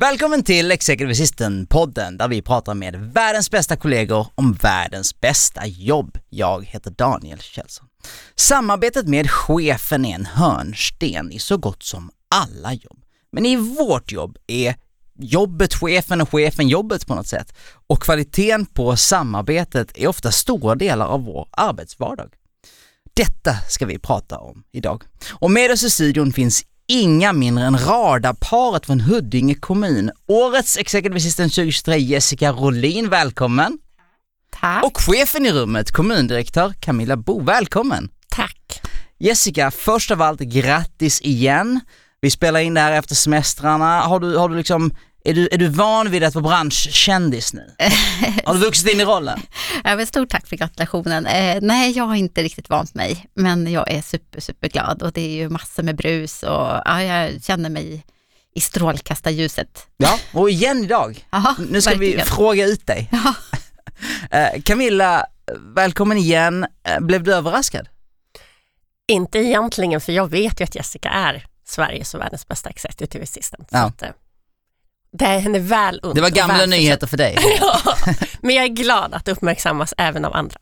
Välkommen till Executive Assistant-podden där vi pratar med världens bästa kollegor om världens bästa jobb. Jag heter Daniel Kjellson. Samarbetet med chefen är en hörnsten i så gott som alla jobb. Men i vårt jobb är jobbet chefen och chefen jobbet på något sätt. Och kvaliteten på samarbetet är ofta stora delar av vår arbetsvardag. Detta ska vi prata om idag. Och med oss i studion finns inga mindre än radarparet från Huddinge kommun. Årets Executive Assistant 2023 Jessica Rolin, välkommen! Tack. Och chefen i rummet, kommundirektör Camilla Bo, välkommen! Tack. Jessica, först av allt grattis igen. Vi spelar in det här efter semestrarna. Har du, har du liksom, är du, är du van vid att vara branschkändis nu? Har du vuxit in i rollen? Ja, men stort tack för gratulationen. Eh, nej, jag har inte riktigt vant mig, men jag är super, superglad och det är ju massor med brus och ja, jag känner mig i strålkastarljuset. Ja, och igen idag. Aha, Nu ska vi verkligen. fråga ut dig. Eh, Camilla, välkommen igen. Eh, Blev du överraskad? Inte egentligen, för jag vet ju att Jessica är Sveriges och världens bästa executive assistant. Ja. Så att, eh, det är henne väl unt Det var gamla nyheter för dig. ja, men jag är glad att det uppmärksammas även av andra.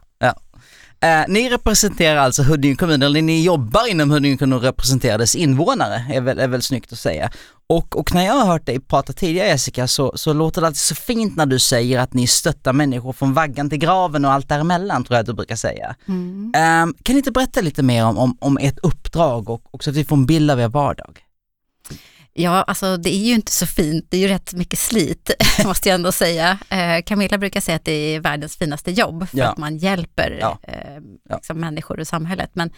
Eh, ni representerar alltså Huddinge kommun, eller ni jobbar inom Huddinge kommun och representerar dess invånare, är väl, är väl snyggt att säga. Och, och när jag har hört dig prata tidigare Jessica så, så låter det alltid så fint när du säger att ni stöttar människor från vaggan till graven och allt däremellan tror jag att du brukar säga. Mm. Eh, kan ni inte berätta lite mer om, om, om ert uppdrag och, och så att vi får en bild av er vardag? Ja, alltså det är ju inte så fint, det är ju rätt mycket slit, måste jag ändå säga. Eh, Camilla brukar säga att det är världens finaste jobb, för Ja. att man hjälper Ja. eh, Ja. liksom människor i samhället. Men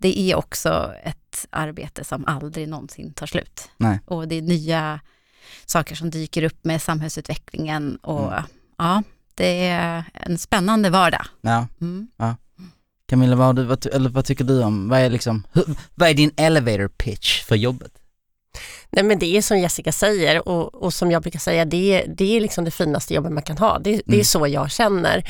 det är också ett arbete som aldrig någonsin tar slut. Nej. Och det är nya saker som dyker upp med samhällsutvecklingen och Mm. ja, det är en spännande vardag. Ja. Mm. Camilla, vad, du, vad, eller vad tycker du om, vad är, liksom, vad är din elevator pitch för jobbet? Nej, men det är som Jessica säger och, och som jag brukar säga, det det är liksom det finaste jobbet man kan ha. Det, det är Mm. så jag känner.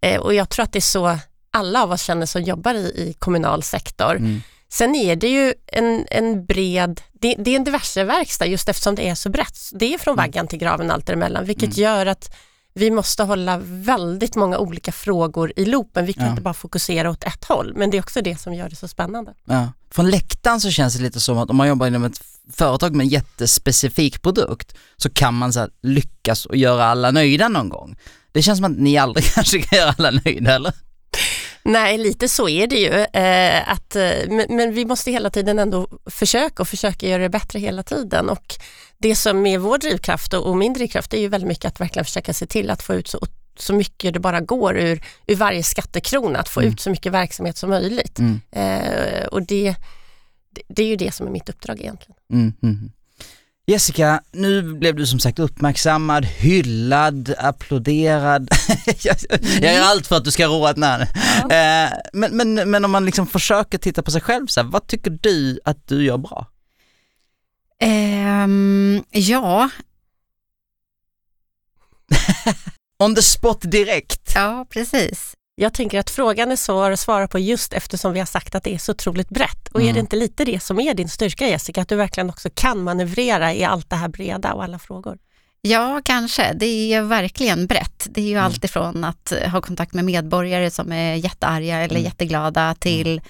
Eh, och jag tror att det är så alla av oss känner som jobbar i, i kommunal sektor. Mm. Sen är det ju en, en bred, det, det är en diverse verkstad just eftersom det är så brett. Det är från Mm. vaggan till graven allt däremellan, vilket Mm. gör att vi måste hålla väldigt många olika frågor i loopen. Vi kan Ja. inte bara fokusera åt ett håll, men det är också det som gör det så spännande. Ja. Från läktaren så känns det lite som att om man jobbar inom ett företag med en jättespecifik produkt så kan man så här, lyckas och göra alla nöjda någon gång. Det känns som att ni aldrig kanske kan göra alla nöjda eller? Nej, lite så är det ju. Eh, att, eh, men, men vi måste hela tiden ändå försöka och försöka göra det bättre hela tiden. Och det som är vår drivkraft och, och min drivkraft är ju väldigt mycket att verkligen försöka se till att få ut så, så mycket det bara går ur, ur varje skattekrona, att få Mm. ut så mycket verksamhet som möjligt. Mm. Eh, och det, det, är ju det som är mitt uppdrag egentligen. Mm, mm. Jessica, nu blev du som sagt uppmärksammad, hyllad, applåderad. jag, jag gör allt för att du ska roa ett namn. Eh, men, men, men om man liksom försöker titta på sig själv, så här, vad tycker du att du gör bra? Ehm, ja, On the spot direkt. ja, precis. Jag tänker att frågan är svår att svara på just eftersom vi har sagt att det är så otroligt brett. Och är Mm. det inte lite det som är din styrka Jessica, att du verkligen också kan manövrera i allt det här breda och alla frågor? Ja, kanske. Det är verkligen brett. Det är ju Mm. allt ifrån att eh, ha kontakt med medborgare som är jättearga eller Mm. jätteglada till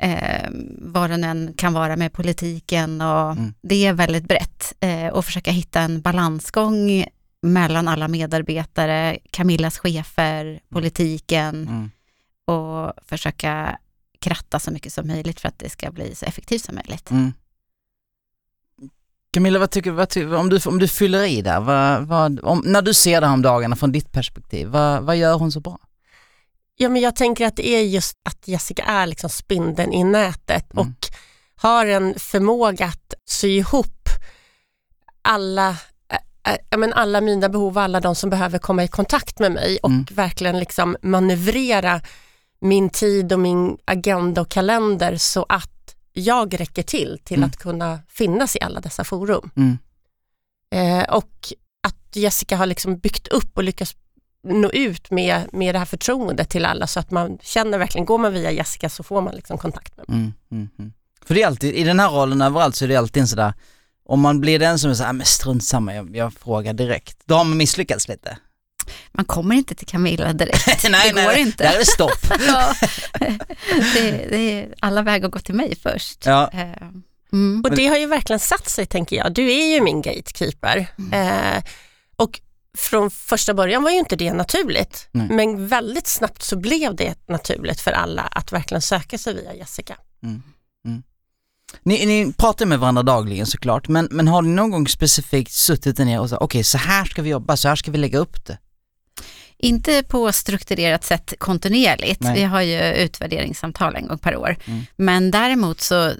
eh, vad den än kan vara med politiken. Och Mm. Det är väldigt brett. Eh, och försöka hitta en balansgång mellan alla medarbetare, Camillas chefer, politiken Mm. och försöka kratta så mycket som möjligt för att det ska bli så effektivt som möjligt. Mm. Camilla, vad tycker, vad tycker, om, du, om du fyller i där, vad, vad, om, när du ser det här om dagarna från ditt perspektiv, vad, vad gör hon så bra? Ja, men jag tänker att det är just att Jessica är liksom spindeln i nätet Mm. och har en förmåga att sy ihop alla eh, men alla mina behov och alla de som behöver komma i kontakt med mig och Mm. verkligen liksom manövrera min tid och min agenda och kalender så att jag räcker till till Mm. att kunna finnas i alla dessa forum. Mm. Eh, och att Jessica har liksom byggt upp och lyckats nå ut med, med det här förtroendet till alla så att man känner verkligen, går man via Jessica så får man liksom kontakt med mig. Mm, mm, mm. För det är alltid, i den här rollen överallt så är det alltid en sådär, om man blir den som är såhär, men strunt samma, jag, jag frågar direkt. Då har man misslyckats lite. Man kommer inte till Camilla direkt. nej, det går nej, inte. Där är det stopp. Ja. det, det är alla vägar går till mig först. Ja. Eh, Mm. Och det har ju verkligen satt sig tänker jag. Du är ju min gatekeeper. Eh, och från första början var ju inte det naturligt. Nej. Men väldigt snabbt så blev det naturligt för alla att verkligen söka sig via Jessica. Ni, ni pratar med varandra dagligen såklart, men, men har ni någon gång specifikt suttit ner och sagt, okej så här ska vi jobba, så här ska vi lägga upp det? Inte på strukturerat sätt kontinuerligt. Nej. Vi har ju utvärderingssamtal en gång per år. Mm. Men däremot så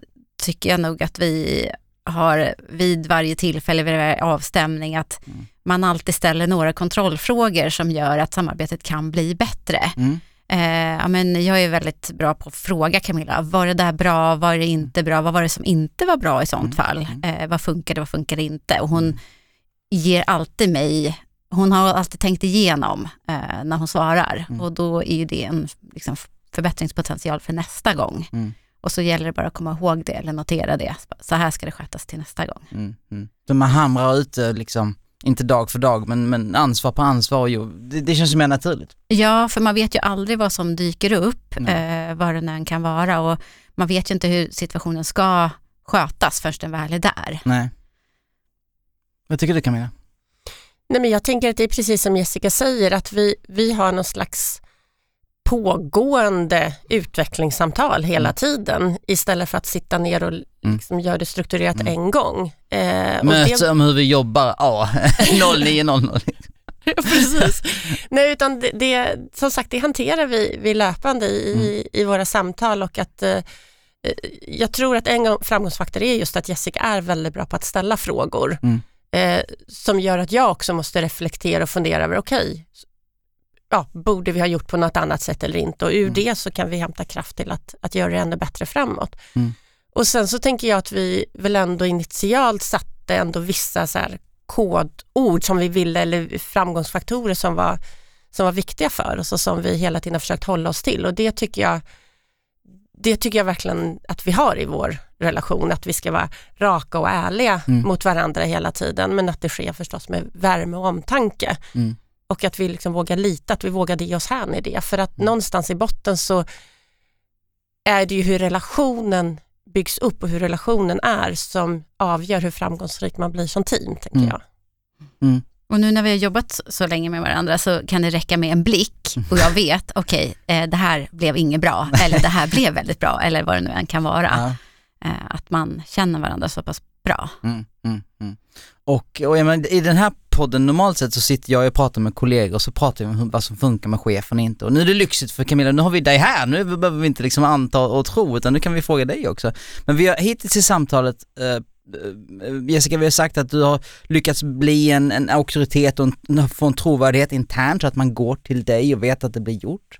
tycker jag nog att vi har vid varje tillfälle, vid varje avstämning, att Mm. man alltid ställer några kontrollfrågor som gör att samarbetet kan bli bättre. Mm. Eh, ja, men jag är väldigt bra på att fråga Camilla, var det där bra, var det inte bra, vad var det som inte var bra i sånt Mm, fall? Eh, vad funkade, vad funkade inte? Och hon ger alltid mig, hon har alltid tänkt igenom eh, när hon svarar Mm. och då är ju det en liksom, förbättringspotential för nästa gång. Mm. Och så gäller det bara att komma ihåg det eller notera det. Så här ska det skötas till nästa gång. Mm. Mm. Så man hamrar ute liksom, inte dag för dag, men, men ansvar på ansvar, jo, det, det känns ju mer naturligt. Ja, för man vet ju aldrig vad som dyker upp, eh, vad det än kan vara och man vet ju inte hur situationen ska skötas först den väl är där. Nej. Vad tycker du Camilla? Nej, men jag tänker att det är precis som Jessica säger, att vi, vi har någon slags pågående utvecklingssamtal hela Mm. tiden istället för att sitta ner och liksom göra det strukturerat Mm. en gång. Eh, Möte det, om hur vi jobbar, ja, 0900. precis. Nej, utan det, det, som sagt, det hanterar vi, vi löpande i, i våra samtal och att eh, jag tror att en gång- framgångsfaktor är just att Jessica är väldigt bra på att ställa frågor Mm. eh, som gör att jag också måste reflektera och fundera över, okej, ja, borde vi ha gjort på något annat sätt eller inte? Och ur Mm. det så kan vi hämta kraft till att, att göra det ännu bättre framåt. Mm. Och sen så tänker jag att vi väl ändå initialt satte ändå vissa så här kodord som vi ville, eller framgångsfaktorer som var, som var viktiga för oss och som vi hela tiden har försökt hålla oss till. Och det tycker jag det tycker jag verkligen att vi har i vår relation, att vi ska vara raka och ärliga Mm. mot varandra hela tiden, men att det sker förstås med värme och omtanke. Mm. Och att vi liksom vågar lita, att vi vågar ge oss hän i det. För att Mm. någonstans i botten så är det ju hur relationen byggs upp och hur relationen är som avgör hur framgångsrik man blir som team, tänker Mm. jag. Och nu när vi har jobbat så- länge med varandra så kan det räcka med en blick och jag vet, okej, eh, det här blev inget bra eller det här blev väldigt bra eller vad det nu än kan vara. Ja. Eh, att man känner varandra så pass bra. Mm, mm, mm. Och, och jag menar, i den här podden normalt sett så sitter jag och pratar med kollegor och så pratar vi om vad som funkar med chefen och inte. Och nu är det lyxigt för Camilla, nu har vi dig här, nu behöver vi inte liksom anta och tro utan nu kan vi fråga dig också. Men vi har hittills i samtalet, eh, eh Jessica vi har sagt att du har lyckats bli en, en auktoritet och en, få en trovärdighet internt så att man går till dig och vet att det blir gjort.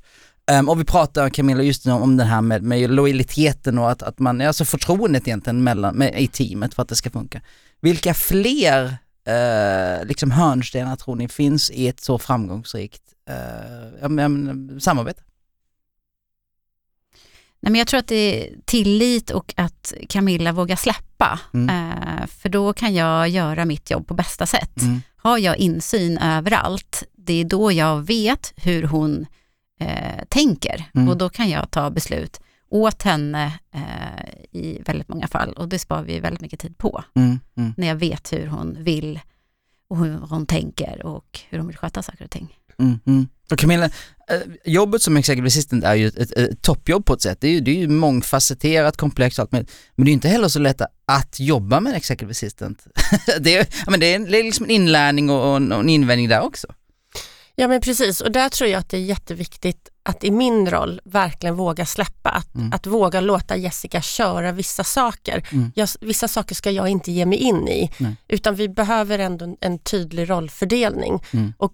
Um, och vi pratar Camilla just nu om det här med, med lojaliteten och att, att man, alltså förtroendet egentligen mellan, med, i teamet för att det ska funka. Vilka fler eh, liksom hörnstenar tror ni finns i ett så framgångsrikt eh, men, samarbete? Nej, men jag tror att det är tillit och att Camilla vågar släppa. Mm. Eh, för då kan jag göra mitt jobb på bästa sätt. Mm. Har jag insyn överallt, det är då jag vet hur hon eh, tänker Mm. och då kan jag ta beslut åt henne eh, i väldigt många fall och det sparar vi väldigt mycket tid på. Mm. Mm. När jag vet hur hon vill och hur hon tänker och hur hon vill sköta saker och ting. Mm. Mm. För Camilla, eh, jobbet som executive assistant är ju ett, ett, ett toppjobb på ett sätt. Det är ju, det är ju mångfacetterat, komplext och allt med. Men det är ju inte heller så lätt att jobba med en executive assistant. det, är, men det är en- det är liksom en inlärning och, och och en invändning där också. Ja men precis och där tror jag att det är jätteviktigt att i min roll verkligen våga släppa, att, Mm. att våga låta Jessica köra vissa saker. Mm. Jag, vissa saker ska jag inte ge mig in i, Nej. utan vi behöver ändå en, en tydlig rollfördelning. Mm. Och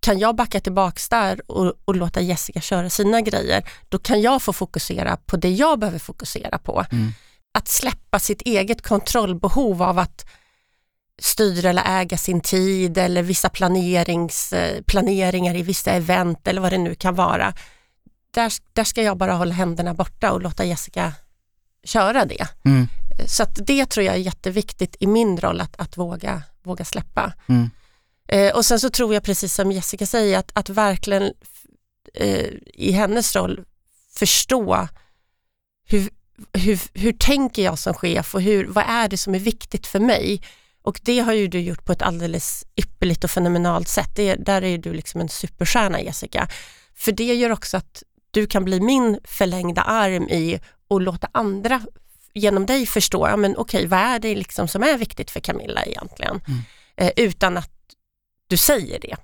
kan jag backa tillbaks där och, och låta Jessica köra sina grejer, då kan jag få fokusera på det jag behöver fokusera på. Mm. Att släppa sitt eget kontrollbehov av att styra eller äga sin tid eller vissa planerings, eh, planeringar i vissa event eller vad det nu kan vara. Där, där ska jag bara hålla händerna borta och låta Jessica köra det. Mm. Så att det tror jag är jätteviktigt i min roll att, att våga, våga släppa. Mm. Eh, och sen så tror jag precis som Jessica säger att, att verkligen eh, i hennes roll förstå hur, hur, hur tänker jag som chef och hur, vad är det som är viktigt för mig? Och det har ju du gjort på ett alldeles ypperligt och fenomenalt sätt. Det, där är du liksom en superstjärna Jessica. För det gör också att du kan bli min förlängda arm i och låta andra genom dig förstå, ja men okej, vad är det liksom som är viktigt för Camilla egentligen? Mm. Eh, utan att du säger det,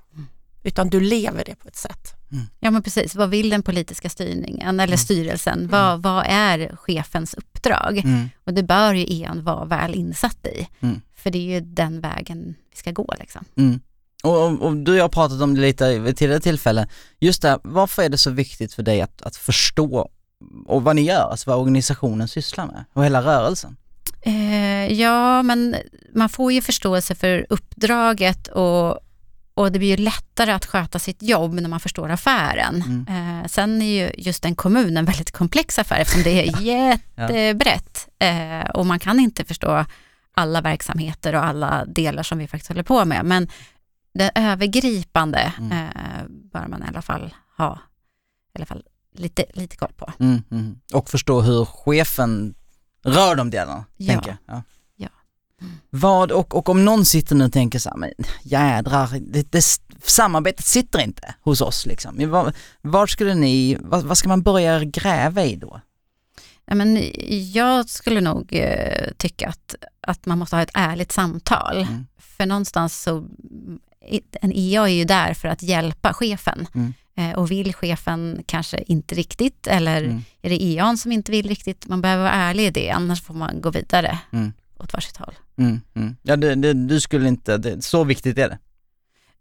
utan du lever det på ett sätt. Ja men precis, vad vill den politiska styrningen eller styrelsen? Vad, vad är chefens uppdrag? Mm. Och det bör ju EAN vara väl insatt i. Mm. För det är ju den vägen vi ska gå. Liksom. Mm. Och, och, och du och jag har pratat om det lite vid tidigare tillfällen. Just det, varför är det så viktigt för dig att, att förstå och vad ni gör, alltså vad organisationen sysslar med och hela rörelsen? Eh, ja, men man får ju förståelse för uppdraget och, och det blir ju lättare att sköta sitt jobb när man förstår affären. Eh, sen är ju just en kommun en väldigt komplex affär eftersom det är jättebrett eh, och man kan inte förstå alla verksamheter och alla delar som vi faktiskt håller på med. Men det övergripande Mm. eh, bör man i alla fall ha i alla fall lite, lite koll på. Mm, mm. Och förstå hur chefen rör de delarna, Ja. tänker jag. Ja. Ja. Vad, och, och om någon sitter nu och tänker så här, men jädrar, det, det, samarbetet sitter inte hos oss liksom. Vad, vad skulle ni, vad, vad ska man börja gräva i då? Ja, men jag skulle nog eh, tycka att, att man måste ha ett ärligt samtal. Mm. För någonstans så, en EA är ju där för att hjälpa chefen. Mm. Eh, och vill chefen kanske inte riktigt eller Mm. är det EAN som inte vill riktigt? Man behöver vara ärlig i det, annars får man gå vidare Mm. åt varsitt håll. Mm, mm. Ja, det, det, du skulle inte, det, så viktigt är det.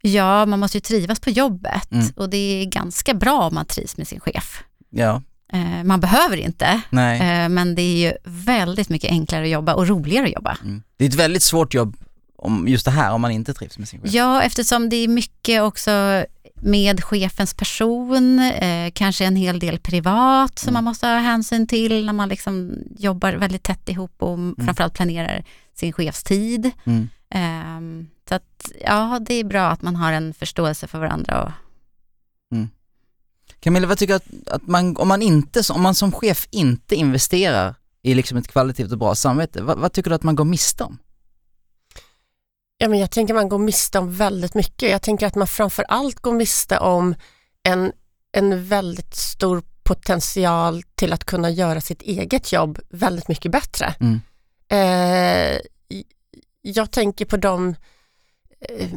Ja, man måste ju trivas på jobbet Mm. och det är ganska bra om man trivs med sin chef. Ja, Eh, man behöver inte, nej. eh, men det är ju väldigt mycket enklare att jobba och roligare att jobba. Mm. Det är ett väldigt svårt jobb om just det här om man inte trivs med sin chef. Ja, eftersom det är mycket också med chefens person, eh, kanske en hel del privat som Mm. man måste ha hänsyn till när man liksom jobbar väldigt tätt ihop och framförallt planerar sin chefstid. Mm. Ehm, så att ja, det är bra att man har en förståelse för varandra. Och, Camilla, vad tycker du att, man, om man inte, om man som chef inte investerar i liksom ett kvalitativt och bra samarbete, vad, vad tycker du att man går miste om? Ja, men jag tänker man går miste om väldigt mycket. Jag tänker att man framför allt går miste om en, en väldigt stor potential till att kunna göra sitt eget jobb väldigt mycket bättre. Mm. Eh, jag tänker på de eh,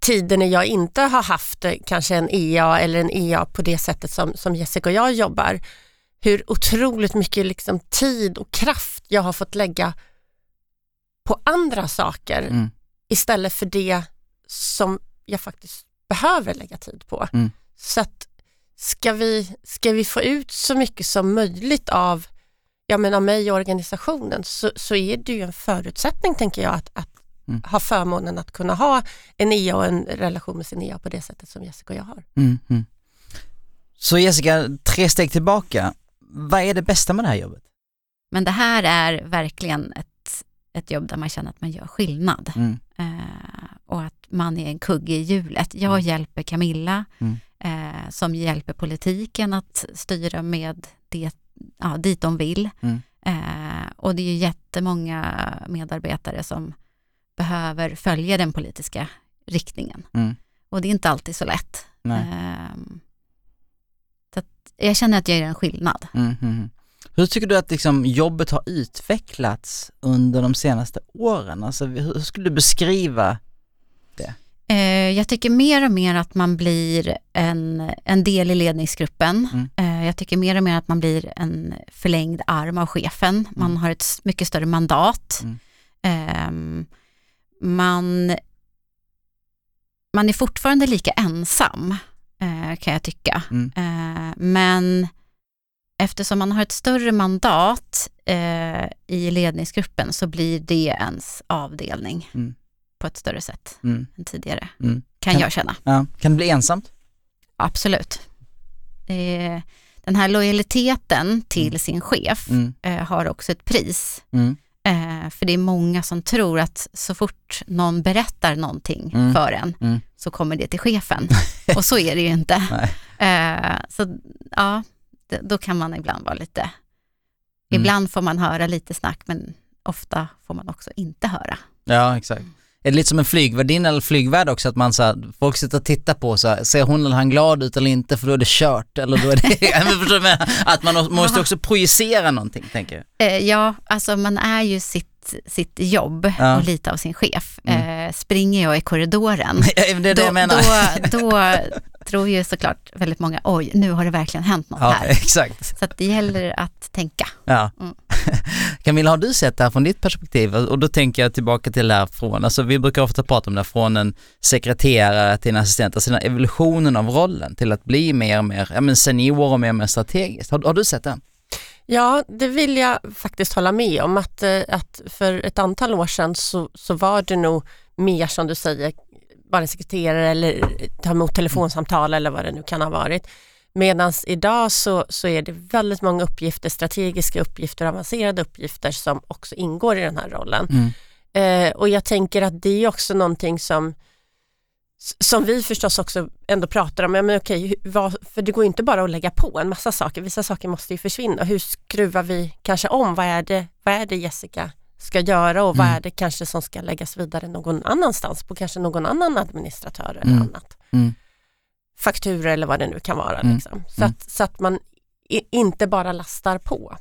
tider när jag inte har haft eh, kanske en EA eller en EA på det sättet som, som Jessica och jag jobbar. Hur otroligt mycket liksom tid och kraft jag har fått lägga på andra saker Mm. Istället för det som jag faktiskt behöver lägga tid på. Mm. Så att ska vi, ska vi få ut så mycket som möjligt av, ja, men av mig och organisationen så, så är det ju en förutsättning tänker jag att, att Mm. ha förmånen att kunna ha en EA och en relation med sin EA på det sättet som Jessica och jag har. Mm, mm. Så Jessica, tre steg tillbaka. Vad är det bästa med det här jobbet? men det här är verkligen ett, ett jobb där man känner att man gör skillnad. Mm. Eh, och att man är en kugge i hjulet. Jag Mm. hjälper Camilla Mm. eh, som hjälper politiken att styra med det, ja, dit de vill. Mm. Eh, och det är ju jättemånga medarbetare som behöver följa den politiska riktningen. Mm. Och det är inte alltid så lätt. Ehm, så jag känner att jag gör en skillnad. Hur tycker du att liksom jobbet har utvecklats under de senaste åren? Alltså, hur skulle du beskriva? Eh, jag tycker mer och mer att man blir en, en del i ledningsgruppen. Mm. Eh, jag tycker mer och mer att man blir en förlängd arm av chefen. Man Mm. har ett mycket större mandat. Mm. Ehm, man, man är fortfarande lika ensam, eh, kan jag tycka. Mm. Men eftersom man har ett större mandat eh, i ledningsgruppen så blir det ens avdelning Mm. på ett större sätt Mm. än tidigare, Mm. kan Kan- jag känna. Ja. Kan det bli ensamt? Absolut. Eh, den här lojaliteten till Mm. sin chef Mm. eh, har också ett pris. Mm. Eh, för det är många som tror att så fort någon berättar någonting för en så kommer det till chefen. Och så är det ju inte. Eh, så ja, då kan man ibland vara lite... Mm. Ibland får man höra lite snack men ofta får man också inte höra. Ja, exakt. Är det lite som en flygvärdinna eller flygvärd också, att man så här, folk sitter och tittar på så här, ser hon eller han glad ut eller inte för då är det kört eller då är det, men? Att man måste också projicera någonting tänker jag. Eh, ja, alltså man är ju sitt, sitt jobb Ja. och lite av sin chef. Mm. Eh, springer jag i korridoren, Det det då, då, då tror ju såklart väldigt många, oj, nu har det verkligen hänt något Ja, här. exakt. Så att det gäller att tänka. Ja. Mm. Camilla, har du sett det här från ditt perspektiv? Och då tänker jag tillbaka till det här från, alltså vi brukar ofta prata om det här från en sekreterare till en assistent, alltså den här evolutionen av rollen till att bli mer och mer, ja men senior och mer och mer strategiskt. Har, har du sett den? Ja, det vill jag faktiskt hålla med om att, eh, att för ett antal år sedan så, så var det nog mer som du säger, bara sekreterare eller ta emot telefonsamtal eller vad det nu kan ha varit. Medan idag så, så är det väldigt många uppgifter, strategiska uppgifter, avancerade uppgifter som också ingår i den här rollen. Mm. Eh, och jag tänker att det är också någonting som som vi förstås också ändå pratar om, ja, men okej, vad, för det går ju inte bara att lägga på en massa saker, vissa saker måste ju försvinna. Hur skruvar vi kanske om, vad är det, vad är det Jessica ska göra och vad Mm. är det kanske som ska läggas vidare någon annanstans på kanske någon annan administratör eller Mm. annat. Mm. Fakturor eller vad det nu kan vara. Mm. Liksom. Så, Mm. att, så att man i, inte bara lastar på.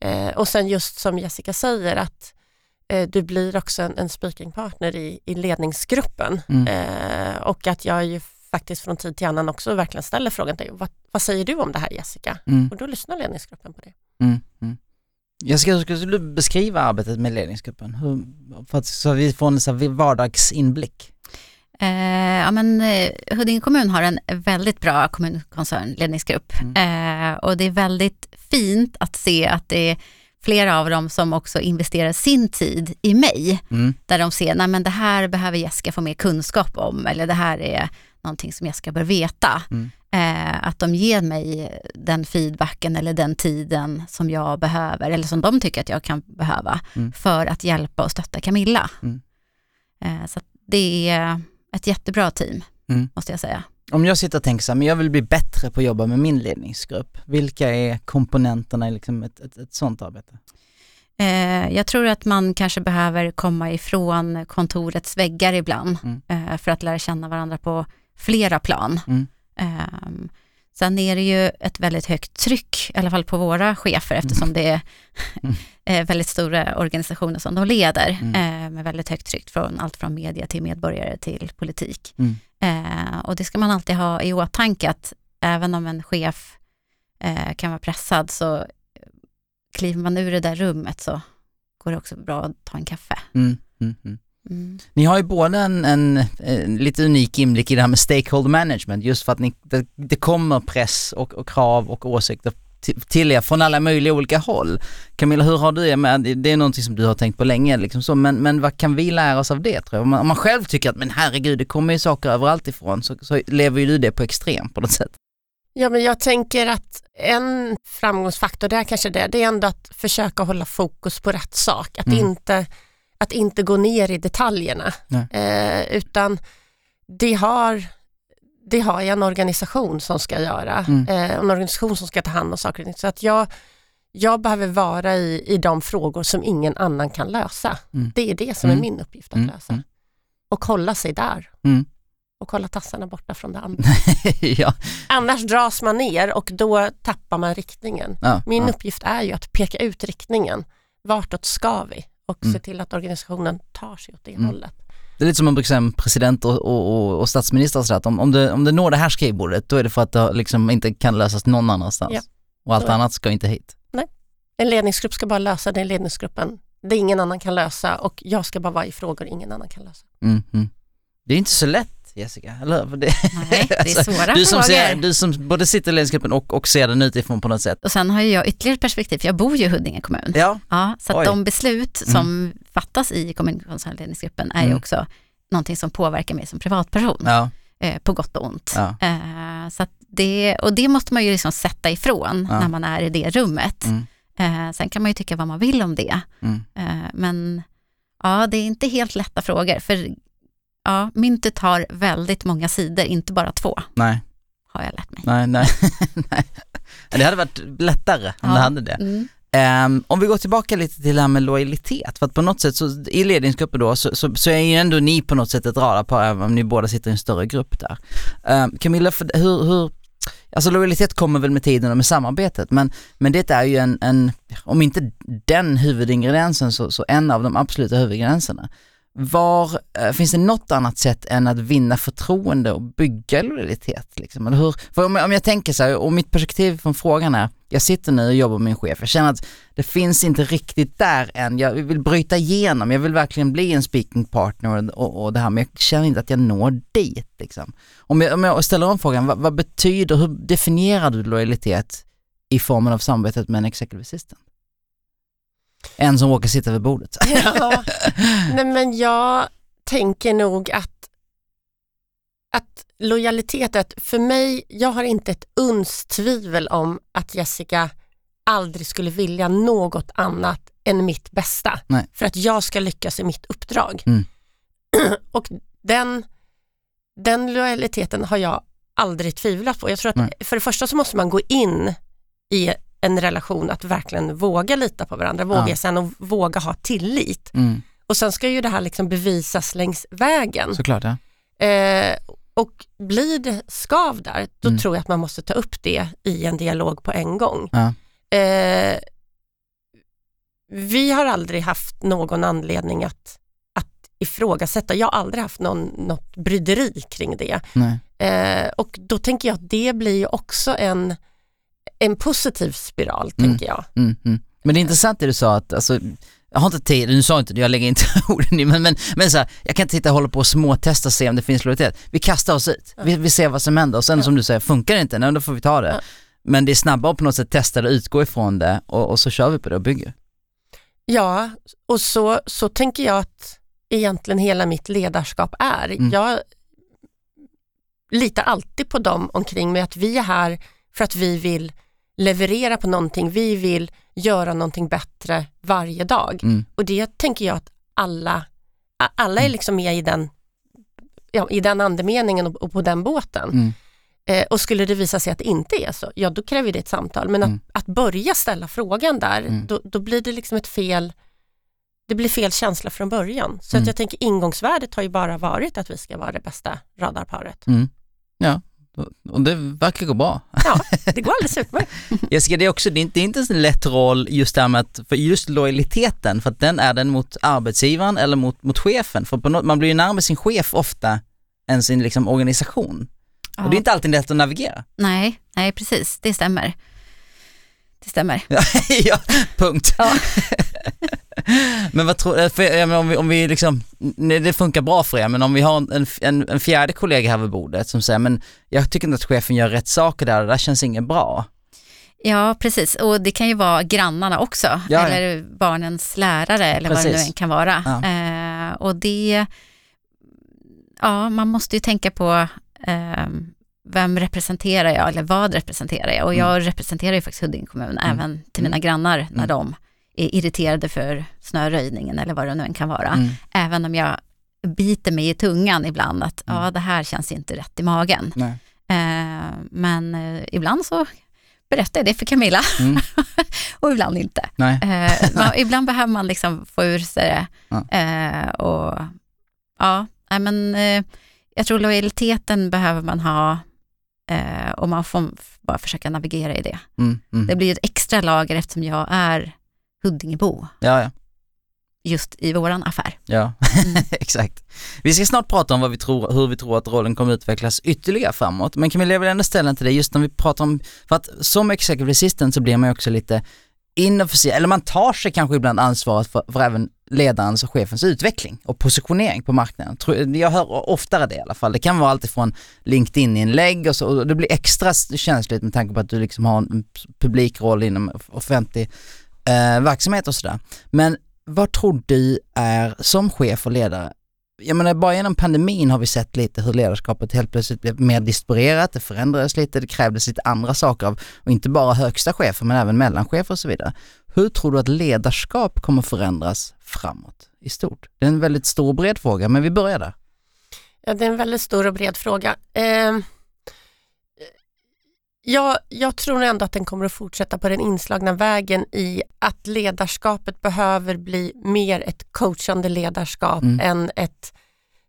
Eh, och sen just som Jessica säger att eh, du blir också en, en speakingpartner i, i ledningsgruppen Mm. eh, och att jag ju faktiskt från tid till annan också verkligen ställer frågan till dig, vad, vad säger du om det här Jessica? Mm. Och då lyssnar ledningsgruppen på det. Mm. Mm. Jag ska, ska du beskriva arbetet med ledningsgruppen? Hur, för att, så vi får en så vardagsinblick. Eh, ja, men, eh, Huddinge kommun har en väldigt bra kommunkoncernledningsgrupp eh, och det är väldigt fint att se att det är flera av dem som också investerar sin tid i mig, Mm. där de ser, nej men det här behöver Jessica få mer kunskap om, eller det här är någonting som Jessica bör veta. Mm. Eh, att de ger mig den feedbacken eller den tiden som jag behöver, eller som de tycker att jag kan behöva, Mm. för att hjälpa och stötta Camilla. Mm. Eh, så det är ett jättebra team, Mm. måste jag säga. Om jag sitter och tänker så här, men jag vill bli bättre på att jobba med min ledningsgrupp. Vilka är komponenterna i liksom ett, ett, ett sånt arbete? Eh, jag tror att man kanske behöver komma ifrån kontorets väggar ibland Mm. eh, för att lära känna varandra på flera plan. Mm. Ehm, sen är det ju ett väldigt högt tryck, i alla fall på våra chefer eftersom det är Mm. Eh, väldigt stora organisationer som de leder Mm. eh, med väldigt högt tryck från allt från media till medborgare till politik. Mm. Eh, och det ska man alltid ha i åtanke att även om en chef eh, kan vara pressad så eh, kliver man ur det där rummet så går det också bra att ta en kaffe. Mm. Mm. Mm. Mm. Ni har ju både en, en, en lite unik inblick i det här med stakeholder management just för att ni, det, det kommer press och, och krav och åsikter till, er från alla möjliga olika håll. Camilla, hur har du det med, det är någonting som du har tänkt på länge liksom så, men, men vad kan vi lära oss av det tror jag? Om man, om man själv tycker att men herregud det kommer ju saker överallt ifrån så, så lever ju du det på extrem på något sätt. Ja, men jag tänker att en framgångsfaktor, det är kanske det, det är ändå att försöka hålla fokus på rätt sak. Att, Mm. inte, att inte gå ner i detaljerna. Eh, utan det har, det har jag en organisation som ska göra. Mm. Eh, en organisation som ska ta hand om saker och ting. Så att jag, jag behöver vara i, i de frågor som ingen annan kan lösa. Mm. Det är det som Mm. är min uppgift att Mm. lösa. Mm. Och hålla sig där. Mm. Och hålla tassarna borta från det andra. ja. Annars dras man ner och då tappar man riktningen. Ja, Min ja. uppgift är ju att peka ut riktningen. Vartåt ska vi? Och Mm. se till att organisationen tar sig åt det Mm. hållet. Det är lite som man brukar säga om president och, och, och, statsminister och sådär, att om, om, det, om det når det här skrivbordet då är det för att det liksom inte kan lösas någon annanstans. Ja. Och allt annat ska inte hit. En ledningsgrupp ska bara lösa den ledningsgruppen. Det ingen annan kan lösa och jag ska bara vara i frågor ingen annan kan lösa. Mm, mm. Det är inte så lätt Jessica, eller hur? Det, Nej, det är Alltså, svåra du som, frågor. ser, du som både sitter i ledningsgruppen och, och ser den utifrån på något sätt. Och sen har ju jag ytterligare perspektiv, för jag bor ju i Huddinge kommun. Ja, Ja, så att de beslut som fattas i kommunikationsledningsgruppen är ju Mm. också någonting som påverkar mig som privatperson, ja, eh, på gott och ont. ja. Eh, så det, och det måste man ju liksom sätta ifrån Ja. när man är i det rummet. Mm. Eh, sen kan man ju tycka vad man vill om det. Mm. Eh, men ja, det är inte helt lätta frågor, för ja, myntet har väldigt många sidor, inte bara två, Nej, har jag lärt mig. nej, nej. nej. Det hade varit lättare om Ja. det hade det. Mm. Ehm, om vi går tillbaka lite till det här med lojalitet, för att på något sätt så i ledningsgruppen då så, så, så är ju ändå ni på något sätt ett radarpar även om ni båda sitter i en större grupp där. Um, Camilla, för, hur, hur, alltså lojalitet kommer väl med tiden och med samarbetet men, men det är ju en, en om inte den huvudingrediensen så, så en av de absoluta huvudingredienserna. Var, eh, finns det något annat sätt än att vinna förtroende och bygga lojalitet? Liksom? Eller hur? För om, jag- om jag tänker så här, och mitt perspektiv från frågan är, jag sitter nu och jobbar med min chef, jag känner att det finns inte riktigt där än, jag vill bryta igenom, jag vill verkligen bli en speaking partner och, och det här, men jag känner inte att jag når dit. Liksom. Om, jag, om jag ställer om frågan, vad, vad betyder, hur definierar du lojalitet i formen av samarbetet med en executive assistant? En som råkar sitta vid bordet. Ja. Nej, men jag tänker nog att, att lojalitet, att för mig, jag har inte ett uns tvivel om att Jessica aldrig skulle vilja något annat än mitt bästa. Nej. För att jag ska lyckas i mitt uppdrag. Mm. Och den, den lojaliteten har jag aldrig tvivlat på. Jag tror att Nej. för det första så måste man gå in i en relation att verkligen våga lita på varandra, våga Ja. sen och våga ha tillit. Mm, Och sen ska ju det här liksom bevisas längs vägen. såklart ja. Eh, och blir det skav där, då Mm. tror jag att man måste ta upp det i en dialog på en gång. ja. Eh, vi har aldrig haft någon anledning att, att ifrågasätta, jag har aldrig haft någon, något bryderi kring det. Nej. Eh, och då tänker jag att det blir ju också en, en positiv spiral, Mm. tänker jag. Mm, mm. Men det är intressant det du sa att, alltså, jag har inte tid, nu sa inte det, jag lägger inte orden i, men, men, men så här, jag kan inte sitta och hålla på och småtesta och se om det finns lojalitet. Vi kastar oss ut, vi, vi ser vad som händer och sen som du säger, funkar det inte, nej, då får vi ta det. Men det är snabbare att på något sätt testa det, utgå ifrån det och, och så kör vi på det och bygger. Ja, och så, så tänker jag att egentligen hela mitt ledarskap är. Mm. Jag litar alltid på dem omkring mig, att vi är här för att vi vill leverera på någonting, vi vill göra någonting bättre varje dag. Mm. Och det tänker jag att alla, alla är liksom med i den, ja, i den andemeningen och, och på den båten. Mm. Eh, och skulle det visa sig att det inte är så, ja då kräver det ett samtal. Men att, Mm. att börja ställa frågan där, Mm. då, då blir det liksom ett fel, det blir fel känsla från början. Så Mm. att jag tänker ingångsvärdet har ju bara varit att vi ska vara det bästa radarparet. Mm. Ja, och- det verkar gå bra. Ja, det går alldeles utmärkt. Jessica, det är också, det är inte, det är inte en lätt roll just det här med att, för just lojaliteten, för att den är den mot arbetsgivaren eller mot, mot chefen. För på något, man blir ju närmare sin chef ofta än sin liksom, organisation. Ja. Och det är inte alltid lätt att navigera. Nej, nej, precis, det stämmer. Det stämmer. ja, punkt. Ja. men vad tror, jag menar, om vi, om vi liksom, nej, det funkar bra för er, men om vi har en, en, en fjärde kollega här vid bordet som säger, men jag tycker inte att chefen gör rätt saker där, det där känns inget bra. Ja, precis. Och det kan ju vara grannarna också, Ja, ja. eller barnens lärare eller vad det nu Precis. än kan vara. Ja. Eh, och det, ja, man måste ju tänka på eh, vem representerar jag eller vad representerar jag? Och jag representerar ju faktiskt Huddinge kommun Mm. även till mina grannar när Mm. de är irriterade för snöröjningen eller vad det nu än kan vara. Mm. Även om jag biter mig i tungan ibland att Mm. ja, det här känns inte rätt i magen. Nej. Eh, men eh, ibland så berättar jag det för Camilla Mm. och ibland inte. Eh, ibland behöver man liksom få ur sig det. Ja. Och ja, men jag tror lojaliteten behöver man ha eh, och man får bara försöka navigera i det. Mm. Mm. Det blir ett extra lager eftersom jag är Huddingebo. Ja, ja. just i våran affär. Ja, exakt. Vi ska snart prata om vad vi tror, hur vi tror att rollen kommer utvecklas ytterligare framåt. Men Camilla, jag vill ändå ställa till dig just när vi pratar om, för att som executive assistant så blir man ju också lite inofficiell, eller man tar sig kanske ibland ansvaret för, för även ledarens och chefens utveckling och positionering på marknaden. Jag hör oftare det i alla fall. Det kan vara alltifrån LinkedIn-inlägg och så, och det blir extra känsligt med tanke på att du liksom har en publikroll inom offentlig eh, verksamhet och sådär. Men vad tror du är, som chef och ledare, jag menar bara genom pandemin har vi sett lite hur ledarskapet helt plötsligt blev mer distribuerat, det förändrades lite, det krävdes lite andra saker av, och inte bara högsta chefer men även mellanchefer och så vidare. Hur tror du att ledarskap kommer förändras framåt i stort? Det är en väldigt stor och bred fråga, men vi börjar där. Ja, det är en väldigt stor och bred fråga. Eh, jag, jag tror ändå att den kommer att fortsätta på den inslagna vägen i att ledarskapet behöver bli mer ett coachande ledarskap mm. än ett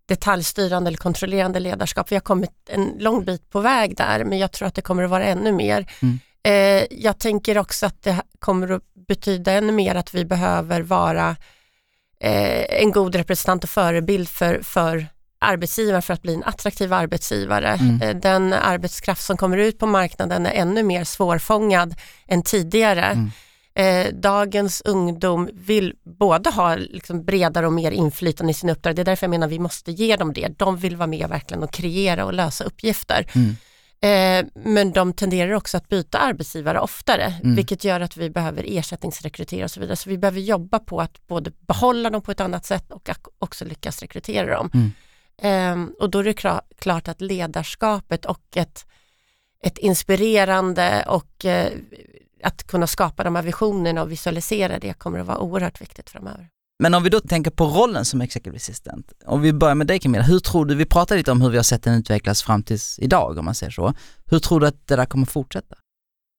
detaljstyrande eller kontrollerande ledarskap. Vi har kommit en lång bit på väg där men jag tror att det kommer att vara ännu mer. Mm. Eh, jag tänker också att det kommer att betyda ännu mer att vi behöver vara en god representant och förebild för, för arbetsgivare för att bli en attraktiv arbetsgivare. Mm. Eh, den arbetskraft som kommer ut på marknaden är ännu mer svårfångad än tidigare. Mm. Eh, dagens ungdom vill både ha liksom bredare och mer inflytande i sina uppdrag. Det är därför jag menar vi måste ge dem det. De vill vara med verkligen och kreera och lösa uppgifter. Mm. Eh, men de tenderar också att byta arbetsgivare oftare, mm. vilket gör att vi behöver ersättningsrekrytera och så vidare. Så vi behöver jobba på att både behålla dem på ett annat sätt och också lyckas rekrytera dem. Mm. Um, och då är det klart att ledarskapet och ett, ett inspirerande och uh, att kunna skapa de här visionerna och visualisera det kommer att vara oerhört viktigt framöver. Men om vi då tänker på rollen som executive assistant, om vi börjar med dig Camilla, hur tror du, vi pratade lite om hur vi har sett den utvecklas fram tills idag om man säger så, hur tror du att det där kommer fortsätta?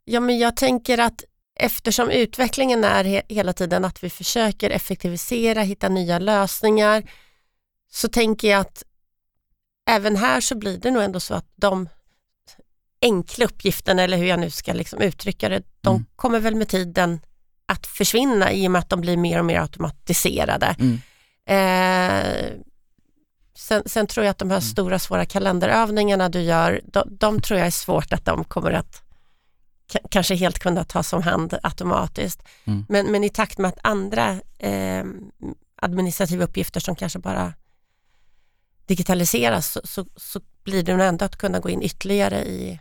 Ja men jag tänker att eftersom utvecklingen är he hela tiden att vi försöker effektivisera, hitta nya lösningar, så tänker jag att även här så blir det nog ändå så att de enkla uppgifterna, eller hur jag nu ska liksom uttrycka det, de mm. kommer väl med tiden att försvinna i och med att de blir mer och mer automatiserade. Mm. Eh, sen, sen, tror jag att de här mm. stora svåra kalenderövningarna du gör, de, de, tror jag är svårt att de kommer att kanske helt kunna tas om hand automatiskt. Mm. Men, men i takt med att andra eh, administrativa uppgifter som kanske bara digitaliseras så, så, så blir det ändå att kunna gå in ytterligare i,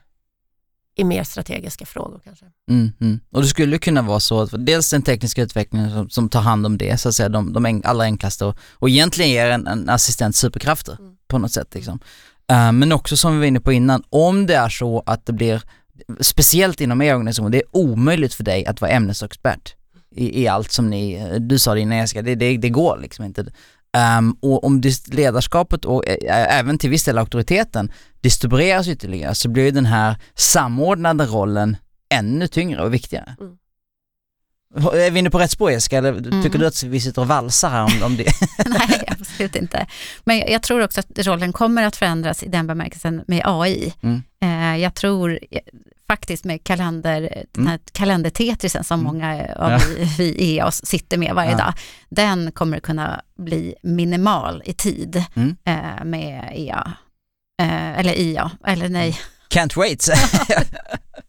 i mer strategiska frågor kanske. Mm, mm. Och det skulle kunna vara så att dels den tekniska utvecklingen som, som tar hand om det, så att säga, de, de allra enklaste och, och egentligen ger en, en assistent superkrafter mm. på något sätt. Liksom. Uh, men också som vi var inne på innan, om det är så att det blir, speciellt inom er organisation, det är omöjligt för dig att vara ämnesexpert i, i allt som ni, du sa det innan Jessica, det, det, det går liksom inte. Um, och om ledarskapet och även till viss del auktoriteten distribueras ytterligare så blir den här samordnande rollen ännu tyngre och viktigare. Mm. Är vi inne på rätt spår Jessica, eller mm. tycker du att vi sitter och valsar här om, om det? Nej, absolut inte. Men jag, jag, tror också att rollen kommer att förändras i den bemärkelsen med AI. Mm. Eh, jag tror faktiskt med kalender, mm. den här kalendertetrisen som mm. många av ja. vi, vi oss sitter med varje ja. dag, den kommer kunna bli minimal i tid mm. eh, med EA. Eh, eller IA, eller nej. Can't wait.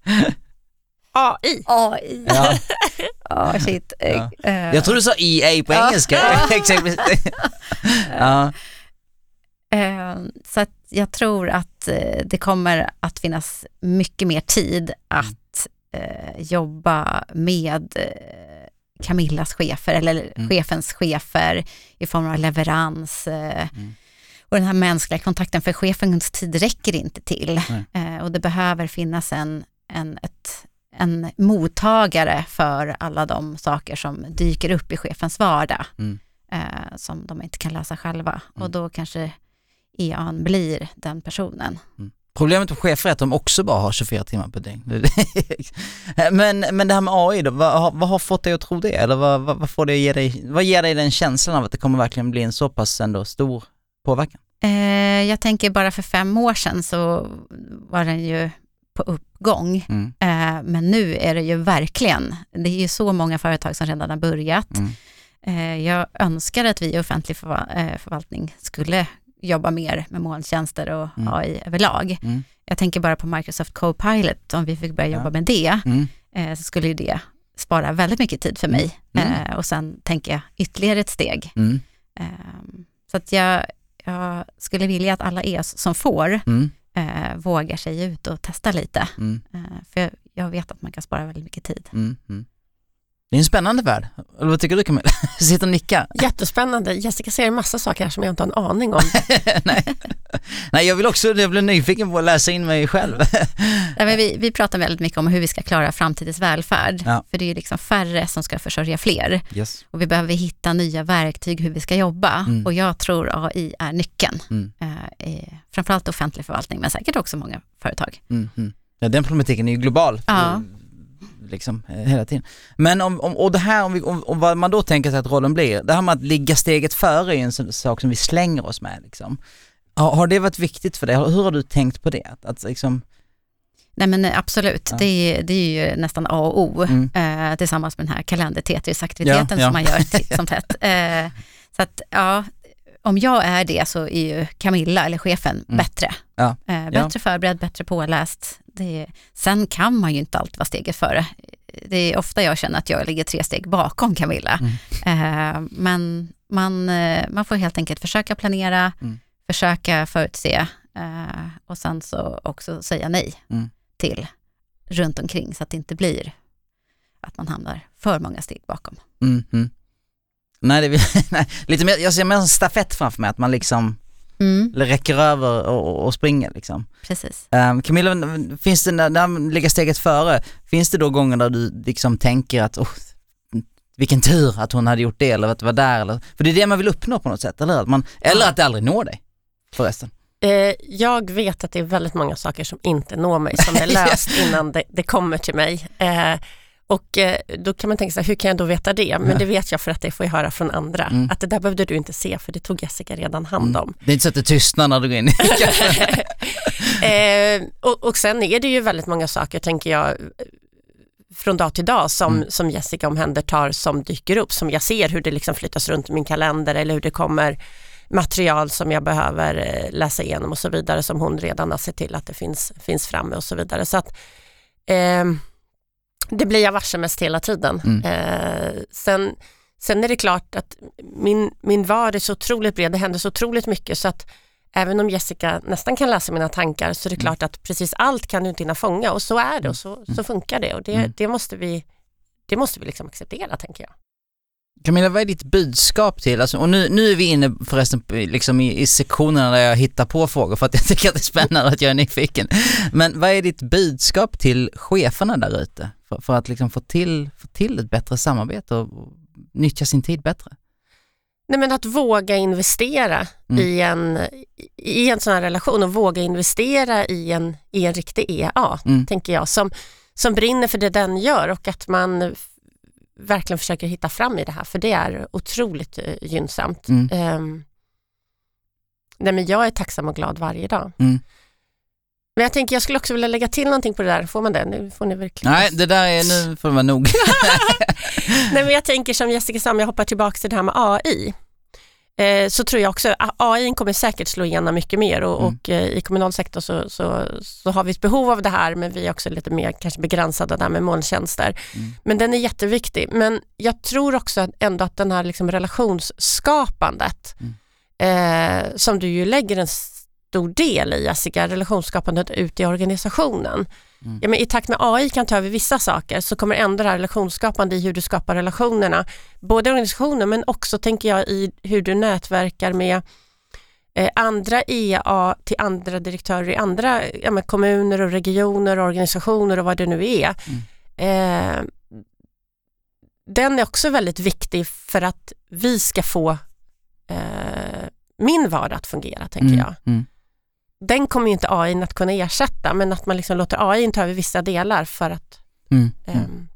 AI. AI. Ja. oh, shit. Ja. Uh, jag tror du sa EA på engelska. ja. Uh, så att jag tror att uh, det kommer att finnas mycket mer tid att uh, jobba med Camillas chefer eller mm. chefens chefer i form av leverans. Mm. Och den här mänskliga kontakten, för chefens tid räcker inte till. och det behöver finnas en, en, ett en mottagare för alla de saker som dyker upp i chefens vardag, mm. eh, som de inte kan läsa själva. Mm. Och då kanske EAN blir den personen. Mm. Problemet med chefer är att de också bara har 24 timmar per dygn. men, men det här med AI då, vad, vad har fått dig att tro det? Eller vad, vad, vad, får det ge dig, vad ger dig den känslan av att det kommer verkligen bli en så pass ändå stor påverkan? Eh, jag tänker bara för fem år sedan så var den ju på uppgång. Mm. Eh, men nu är det ju verkligen, det är ju så många företag som redan har börjat. Mm. Eh, jag önskar att vi i offentlig förva- eh, förvaltning skulle jobba mer med molntjänster och Mm. AI överlag. Mm. Jag tänker bara på Microsoft Copilot, om vi fick börja Ja. jobba med det, Mm. eh, så skulle ju det spara väldigt mycket tid för mig. Mm. Eh, och sen tänker jag ytterligare ett steg. Mm. Ehm, så att jag, jag skulle vilja att alla er som får Mm. eh, vågar sig ut och testa lite. Mm. Eh, för jag, jag vet att man kan spara väldigt mycket tid. Mm. Mm. Det är en spännande värld. Eller vad tycker du Camilla? Sitter och nickar. Jättespännande. Jessica säger en massa saker här som jag inte har en aning om. Nej. Nej, jag vill också, jag blir nyfiken på att läsa in mig själv. Ja, men vi, vi pratar väldigt mycket om hur vi ska klara framtidens välfärd. Ja. För det är ju liksom färre som ska försörja fler. Yes. Och vi behöver hitta nya verktyg hur vi ska jobba. Mm. Och jag tror AI är nyckeln. Mm. Eh, framförallt offentlig förvaltning, men säkert också många företag. Mm. Mm. Ja, den problematiken är ju global. Ja. Liksom eh, hela tiden. Men om, om, och det här, om, vi, om, om vad man då tänker sig att rollen blir, det här med att ligga steget före är en sån sak som vi slänger oss med liksom. Har, har det varit viktigt för dig? Hur har du tänkt på det? Att, att liksom, Nej men eh, absolut, Ja. det, är, det är ju nästan A och O Mm. eh, tillsammans med den här kalender-Tetris-aktiviteten Ja, ja. som man gör titt som tätt. Eh, så att ja, om jag är det så är ju Camilla, eller chefen, Mm. bättre. Ja, Eh, bättre förberedd, bättre påläst. Det, sen kan man ju inte alltid vara steget före. Det är ofta jag känner att jag ligger tre steg bakom Camilla. Mm. Eh, men man, eh, man får helt enkelt försöka planera, Mm. försöka förutse eh, och sen så också säga nej Mm. till runt omkring så att det inte blir att man hamnar för många steg bakom. Nej, det, nej, lite mer, jag ser mer en stafett framför mig, att man liksom Mm, räcker över och, och, springer liksom. precis. Um, Camilla, finns det, när, när man ligger steget före, finns det då gånger där du liksom tänker att oh, vilken tur att hon hade gjort det eller att det var där eller, för det är det man vill uppnå på något sätt, eller att man, eller att det aldrig når dig förresten. Eh, jag vet att det är väldigt många saker som inte når mig, som är löst innan det, det kommer till mig. Eh, och eh, då kan man tänka sig, hur kan jag då veta det? Men det vet jag för att det får jag höra från andra. Mm. Att det där behövde du inte se, för det tog Jessica redan hand om. Det är inte så att det tystnar när du går in i eh, och, och sen är det ju väldigt många saker, tänker jag, från dag till dag som, Mm. som Jessica omhändertar som dyker upp, som jag ser hur det liksom flyttas runt i min kalender eller hur det kommer material som jag behöver eh, läsa igenom och så vidare som hon redan har sett till att det finns, finns framme och så vidare. Så att ehm, det blir jag varse mest hela tiden. Mm. Eh, sen, sen är det klart att min, min vardag är så otroligt bred, det händer så otroligt mycket så att även om Jessica nästan kan läsa mina tankar så är det Mm. klart att precis allt kan du inte hinna fånga och så är det och så, så funkar det och det, Mm. det måste vi det måste vi liksom acceptera tänker jag. Camilla, vad är ditt budskap till, alltså, och nu, nu är vi inne förresten liksom i, i sektionerna där jag hittar på frågor för att jag tycker att det är spännande att jag är nyfiken. Men vad är ditt budskap till cheferna där ute för, för att liksom få, till, få till ett bättre samarbete och, och nyttja sin tid bättre? Nej men att våga investera Mm. i, en, i en sån här relation och våga investera i en, i en riktig EA, Mm. tänker jag, som, som brinner för det den gör och att man verkligen försöker hitta fram i det här, för det är otroligt eh, gynnsamt. Mm. Ehm, nej men jag är tacksam och glad varje dag. Men jag tänker jag skulle också vilja lägga till någonting på det där, får man det? Nu får ni verkligen Nej, det där är, nu får det vara nog. Nej, men jag tänker som Jessica sa, jag hoppar tillbaka till det här med AI, eh, så tror jag också AI kommer säkert slå igenom mycket mer och, Mm. och eh, i kommunal sektor så, så, så har vi ett behov av det här men vi är också lite mer kanske begränsade där med molntjänster. Mm. Men den är jätteviktig. Men jag tror också att ändå att den här liksom relationsskapandet Mm. eh, som du ju lägger en stor del i Jessica, relationsskapandet ut i organisationen. Mm. Ja, men I takt med AI kan ta över vissa saker så kommer ändå det här relationsskapande i hur du skapar relationerna, både i organisationen men också tänker jag i hur du nätverkar med eh, andra EA till andra direktörer i andra ja, kommuner och regioner och organisationer och vad det nu är. Eh, den är också väldigt viktig för att vi ska få eh, min vardag att fungera, tänker Mm. jag Mm. Den kommer ju inte AI att kunna ersätta men att man liksom låter AI ta över vissa delar för att Mm. Mm. ehm,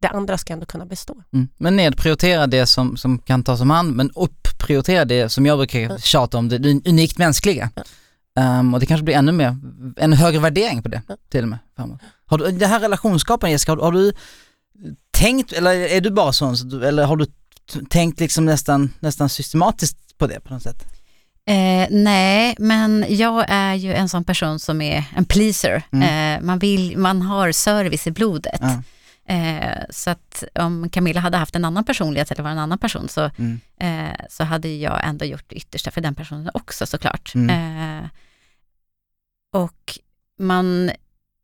det andra ska ändå kunna bestå. Mm. Men nedprioritera det som, som kan tas om hand, men upprioritera det som jag brukar tjata om, det, det unikt mänskliga. Ehm, och det kanske blir ännu mer, en högre värdering på det till och med. Har du, det här relationsskapande Jessica, har, har du tänkt, eller är du bara sån, eller har du tänkt liksom nästan, nästan systematiskt på det på något sätt? Eh, nej, men jag är ju en sån person som är en pleaser. Mm. Eh, man, vill, man har service i blodet. Ja. Eh, så att om Camilla hade haft en annan personlighet eller var en annan person så, Mm. eh, så hade jag ändå gjort det yttersta för den personen också såklart. Mm. Eh, och man,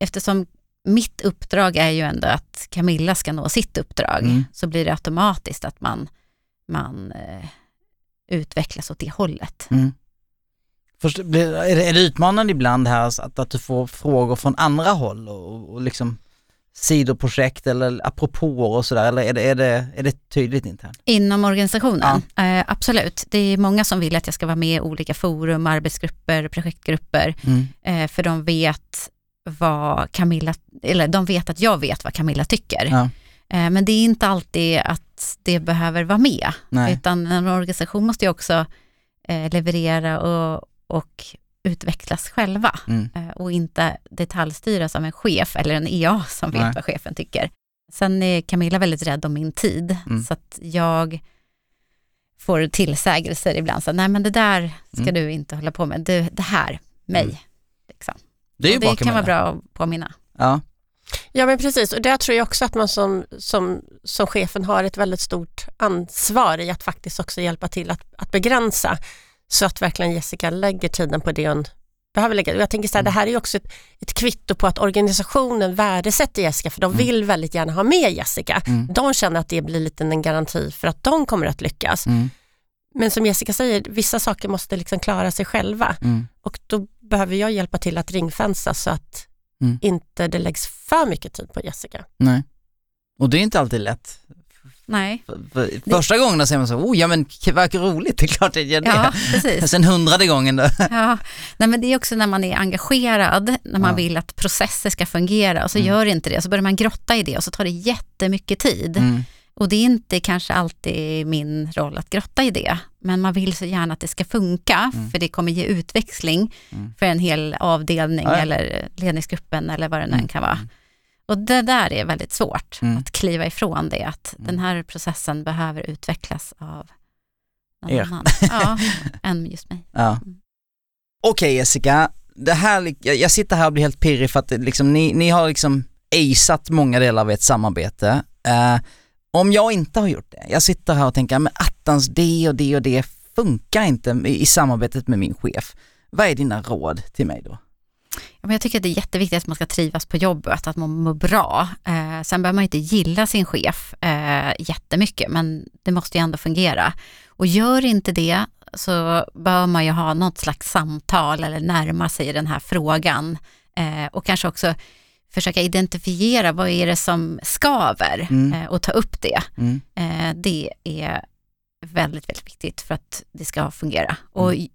eftersom mitt uppdrag är ju ändå att Camilla ska nå sitt uppdrag, Mm. så blir det automatiskt att man, man eh, utvecklas åt det hållet. Mm. Först, är, det, är det utmanande ibland här att, att du får frågor från andra håll och, och liksom sidoprojekt eller apropåer och sådär eller är det, är, det, är det tydligt internt? Inom organisationen? Eh, absolut. Det är många som vill att jag ska vara med i olika forum, arbetsgrupper, projektgrupper, Mm. eh, för de vet vad Camilla, eller de vet att jag vet vad Camilla tycker. Ja. Eh, men det är inte alltid att det behöver vara med, Nej. utan en organisation måste ju också eh, leverera och, och utvecklas själva Mm. eh, och inte detaljstyras av en chef eller en EA som vet Nej. vad chefen tycker. Sen är Camilla väldigt rädd om min tid, Mm. så att jag får tillsägelser ibland, så nej men det där ska Mm. du inte hålla på med, det, det här, mig. Mm. Liksom. Det det kan vara bra att påminna. Ja. Ja men precis och där tror jag också att man som, som, som chefen har ett väldigt stort ansvar i att faktiskt också hjälpa till att, att begränsa så att verkligen Jessica lägger tiden på det hon behöver lägga. Och Jag tänker så här, det här är också ett, ett kvitto på att organisationen värdesätter Jessica för de Mm. vill väldigt gärna ha med Jessica. Mm. De känner att det blir lite en garanti för att de kommer att lyckas. Mm. Men som Jessica säger, vissa saker måste liksom klara sig själva Mm. och då behöver jag hjälpa till att ringfänsa så att Mm. inte det läggs för mycket tid på Jessica. Nej. Och det är inte alltid lätt. Nej, För, för, första gången säger man så, oh ja men det verkar roligt, det är klart det gör det. ja precis. Sen hundrade gången då. Ja, nej men det är också när man är engagerad, när man Ja. vill att processer ska fungera och så Mm. gör inte det, så börjar man grotta i det och så tar det jättemycket tid. Mm. Och det är inte kanske alltid min roll att grotta i det, men man vill så gärna att det ska funka, Mm. för det kommer ge utväxling Mm. för en hel avdelning Ja, eller ledningsgruppen eller vad det nu Mm. kan vara. Och det där är väldigt svårt, Mm. att kliva ifrån det, att Mm. den här processen behöver utvecklas av någon Er. annan ja, än just mig. Ja. Mm. Okej Jessica, det här, jag, sitter här och blir helt pirrig för att liksom, ni, ni har liksom aceat många delar av ert samarbete. Eh, om jag inte har gjort det, jag sitter här och tänker, men attans det och det och det funkar inte i, samarbetet med min chef. Vad är dina råd till mig då? Ja, men jag tycker att det är jätteviktigt att man ska trivas på jobbet, att man mår bra. Eh, sen behöver man inte gilla sin chef eh, jättemycket, men det måste ju ändå fungera. Och gör inte det så bör man ju ha något slags samtal eller närma sig den här frågan. Eh, och kanske också försöka identifiera vad är det som skaver Mm. eh, och ta upp det. Mm. Eh, det är väldigt, väldigt viktigt för att det ska fungera. Och Mm.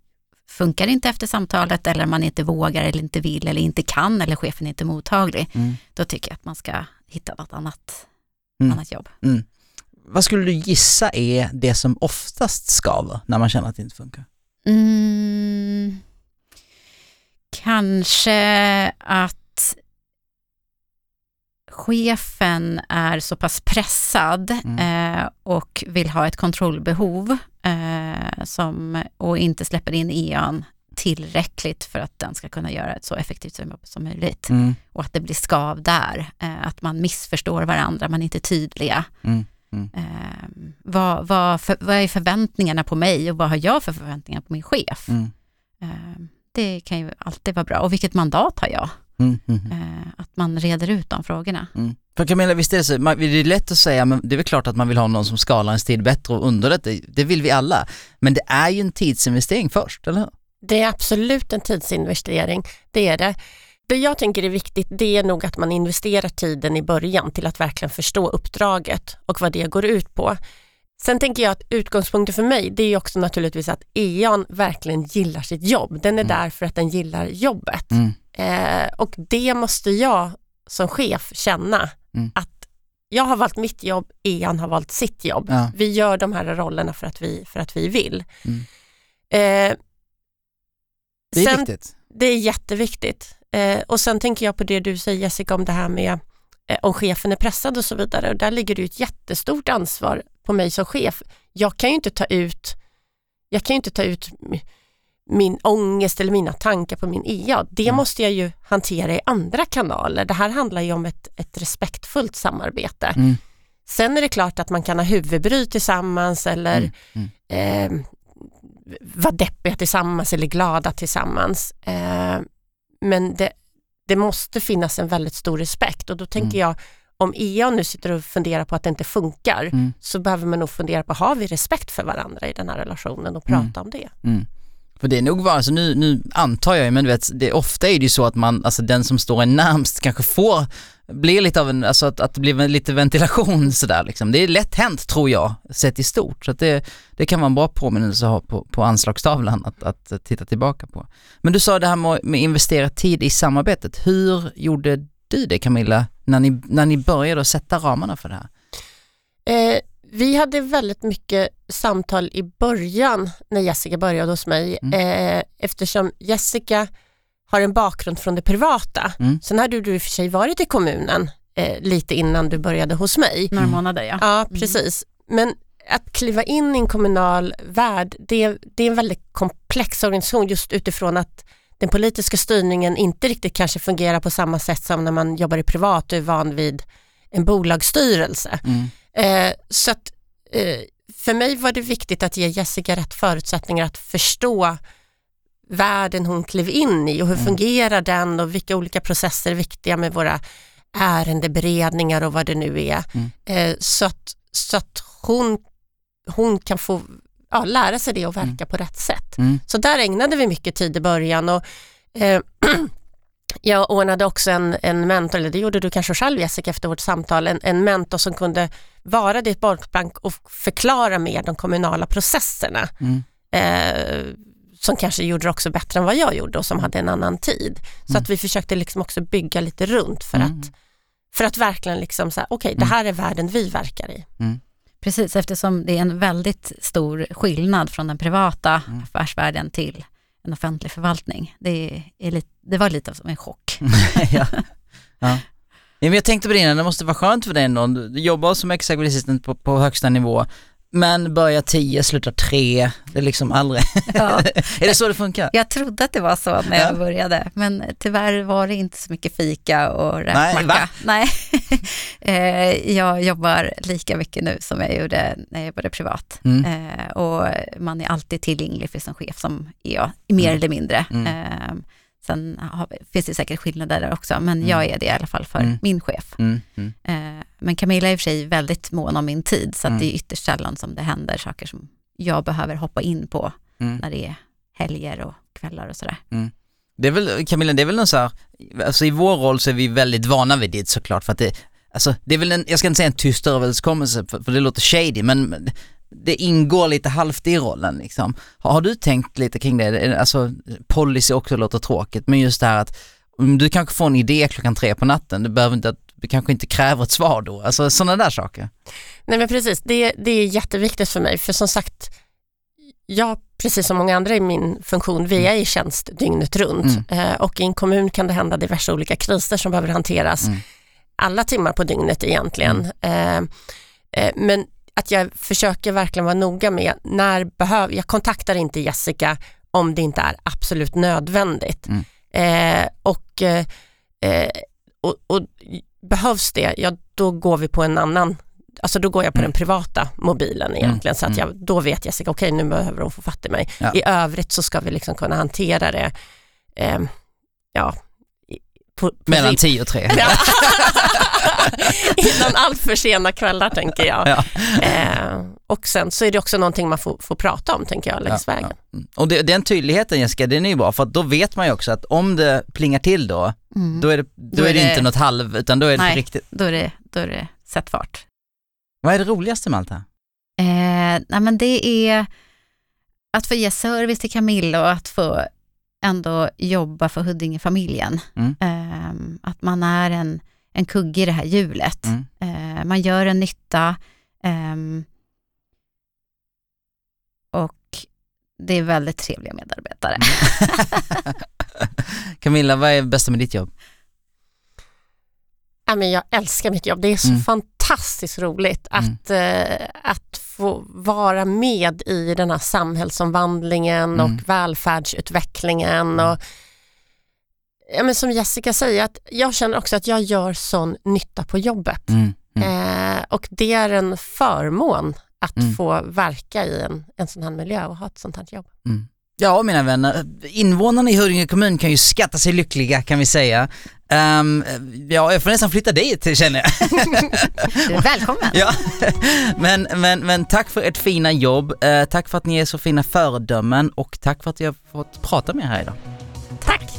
funkar det inte efter samtalet eller man inte vågar eller inte vill eller inte kan eller chefen är inte mottaglig, Mm. då tycker jag att man ska hitta något annat, Mm. annat jobb. Vad skulle du gissa är det som oftast skaver när man känner att det inte funkar? Kanske att chefen är så pass pressad Mm. eh, och vill ha ett kontrollbehov eh, som, och inte släpper in EAN tillräckligt för att den ska kunna göra ett så effektivt jobb som möjligt. Mm. Och att det blir skav där, eh, att man missförstår varandra, man är inte tydliga. Mm. Mm. Eh, vad, vad, för, vad är förväntningarna på mig och vad har jag för förväntningar på min chef? Eh, det kan ju alltid vara bra. Och vilket mandat har jag? Mm. Mm. Eh, att man reder ut de frågorna. Mm. För Camilla, visst är det så, man, det är lätt att säga, men det är väl klart att man vill ha någon som skalar ens tid bättre och underlättar, det vill vi alla. Men det är ju en tidsinvestering först, eller hur? Det är absolut en tidsinvestering, det är det. Det jag tänker är viktigt det är nog att man investerar tiden i början till att verkligen förstå uppdraget och vad det går ut på. Sen tänker jag att utgångspunkten för mig det är också naturligtvis att EAN verkligen gillar sitt jobb. Den är Mm. där för att den gillar jobbet. Mm. Eh, och det måste jag som chef känna Mm. att jag har valt mitt jobb, EAN har valt sitt jobb. Ja. Vi gör de här rollerna för att vi, för att vi vill. Mm. Eh, Det är sen, viktigt. det är jätteviktigt. Eh, och sen tänker jag på det du säger Jessica om det här med eh, om chefen är pressad och så vidare. Och där ligger det ett jättestort ansvar på mig som chef. Jag kan ju inte ta ut, jag kan ju inte ta ut min ångest eller mina tankar på min EA. Det Mm. måste jag ju hantera i andra kanaler. Det här handlar ju om ett, ett respektfullt samarbete. Mm. Sen är det klart att man kan ha huvudbry tillsammans eller Mm. eh, vara deppiga tillsammans eller glada tillsammans. Eh, men det, det måste finnas en väldigt stor respekt och då tänker jag om EA nu sitter och funderar på att det inte funkar Mm. så behöver man nog fundera på, har vi respekt för varandra i den här relationen och prata om det? Mm. För det är nog bara, alltså nu, nu antar jag ju, men du vet, det, ofta är det ju så att man, alltså den som står en närmst kanske får, blir lite av en, alltså att, att det blir lite ventilation sådär liksom. Det är lätt hänt tror jag, sett i stort. Så att det, det kan vara en bra påminnelse att ha på, på anslagstavlan att, att titta tillbaka på. Men du sa det här med att med investera tid i samarbetet. Hur gjorde du det Camilla, när ni, när ni började att sätta ramarna för det här? Eh, vi hade väldigt mycket samtal i början när Jessica började hos mig eh, eftersom Jessica har en bakgrund från det privata. Mm. Sen hade du i och för sig varit i kommunen eh, lite innan du började hos mig. Några månader ja. Ja, precis. Men att kliva in i en kommunal värld, det, det är en väldigt komplex organisation just utifrån att den politiska styrningen inte riktigt kanske fungerar på samma sätt som när man jobbar i privat och är van vid en bolagsstyrelse. Mm. Eh, så att, eh, för mig var det viktigt att ge Jessica rätt förutsättningar att förstå världen hon klev in i och hur fungerar den och vilka olika processer är viktiga med våra ärendeberedningar och vad det nu är. Mm. Eh, så att, så att hon, hon kan få ja, lära sig det och verka på rätt sätt. Mm. Så där ägnade vi mycket tid i början och eh, jag ordnade också en, en mentor, eller det gjorde du kanske själv Jessica efter vårt samtal, en, en mentor som kunde vara ditt bollplank och förklara mer de kommunala processerna. Mm. Eh, som kanske gjorde det också bättre än vad jag gjorde och som hade en annan tid. Så att vi försökte liksom också bygga lite runt för, Mm. att, för att verkligen liksom säga, okej det här är världen vi verkar i. Precis, eftersom det är en väldigt stor skillnad från den privata Mm. affärsvärlden till en offentlig förvaltning. Det, är lite, det var lite som en chock. ja. Ja. Ja, men jag tänkte på det innan, det måste vara skönt för dig ändå. Du jobbar som executive assistant på, på högsta nivå, men börjar 10, slutar 3, det är liksom aldrig... Ja. är det så det funkar? Jag trodde att det var så när Ja. jag började, men tyvärr var det inte så mycket fika och Nej, räkmacka. Nej, Eh, jag jobbar lika mycket nu som jag gjorde när jag jobbade privat. Mm. Eh, och man är alltid tillgänglig för sin chef som är jag, mer eller mindre. Mm. Sen har, finns det säkert skillnader där också, men jag är det i alla fall för Mm. min chef. Mm. Mm. Eh, men Camilla är i och för sig väldigt mån om min tid, så Mm. det är ytterst sällan som det händer saker som jag behöver hoppa in på Mm. när det är helger och kvällar och sådär. Det är väl, Camilla, det är väl någon så här, alltså i vår roll så är vi väldigt vana vid det såklart för att det, alltså det är väl en, jag ska inte säga en tyst överenskommelse för, för det låter shady men det ingår lite halvt i rollen liksom. Har, har du tänkt lite kring det? Alltså policy också låter tråkigt men just det här att om du kanske får en idé klockan tre på natten, det behöver inte, att det kanske inte kräver ett svar då, alltså sådana där saker. Nej men precis, det, det är jätteviktigt för mig för som sagt, jag precis som många andra i min funktion, vi är i tjänst dygnet runt eh, och i en kommun kan det hända diverse olika kriser som behöver hanteras Mm. alla timmar på dygnet egentligen. Eh, eh, men att jag försöker verkligen vara noga med när behöver, jag kontaktar inte Jessica om det inte är absolut nödvändigt. Mm. Eh, och, eh, och, och behövs det, ja då går vi på en annan Alltså då går jag på Mm. den privata mobilen egentligen så att mm. jag, då vet Jessica, okej nu behöver hon få fatt i mig. Ja. I övrigt så ska vi liksom kunna hantera det eh, ja, på, på Mellan rim- tio och tre. Ja. Innan allt för sena kvällar tänker jag. Ja. Eh, och sen så är det också någonting man får, får prata om tänker jag längs vägen. Ja. Mm. Och det, den tydligheten Jessica, den är ju bra för att då vet man ju också att om det plingar till då, Mm. då är det, då Då är är det det- inte något halv, utan då är det Nej. riktigt. Då, är det, då är det sätt fart. Vad är det roligaste med allt det här? Eh, nej men det är att få ge service till Camilla och att få ändå jobba för Huddinge-familjen. Mm. Eh, att man är en, en kugge i det här hjulet. Mm. Eh, man gör en nytta ehm, och det är väldigt trevliga medarbetare. Camilla, vad är det bästa med ditt jobb? Ja, men jag älskar mitt jobb, det är så Mm. fantastiskt fantastiskt roligt att, eh, att få vara med i den här samhällsomvandlingen Mm. och välfärdsutvecklingen. Och, ja, men som Jessica säger, att jag känner också att jag gör sån nytta på jobbet. Mm. Mm. Eh, och det är en förmån att Mm. få verka i en, en sån här miljö och ha ett sånt här jobb. Ja mina vänner, invånarna i Huddinge kommun kan ju skatta sig lyckliga kan vi säga. Um, ja, jag får nästan flytta dit känner jag. Du är välkommen. ja. men, men, men tack för ert fina jobb, Eh, tack för att ni är så fina föredömen och tack för att jag fått prata med er här idag. Tack!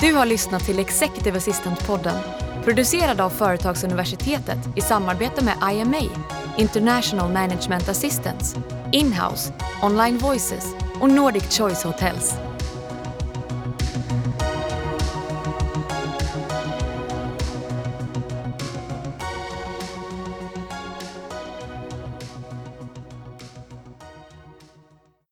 Du har lyssnat till Executive Assistant-podden producerad av Företagsuniversitetet i samarbete med IMA, International Management Assistance, Inhouse, Online Voices och Nordic Choice Hotels.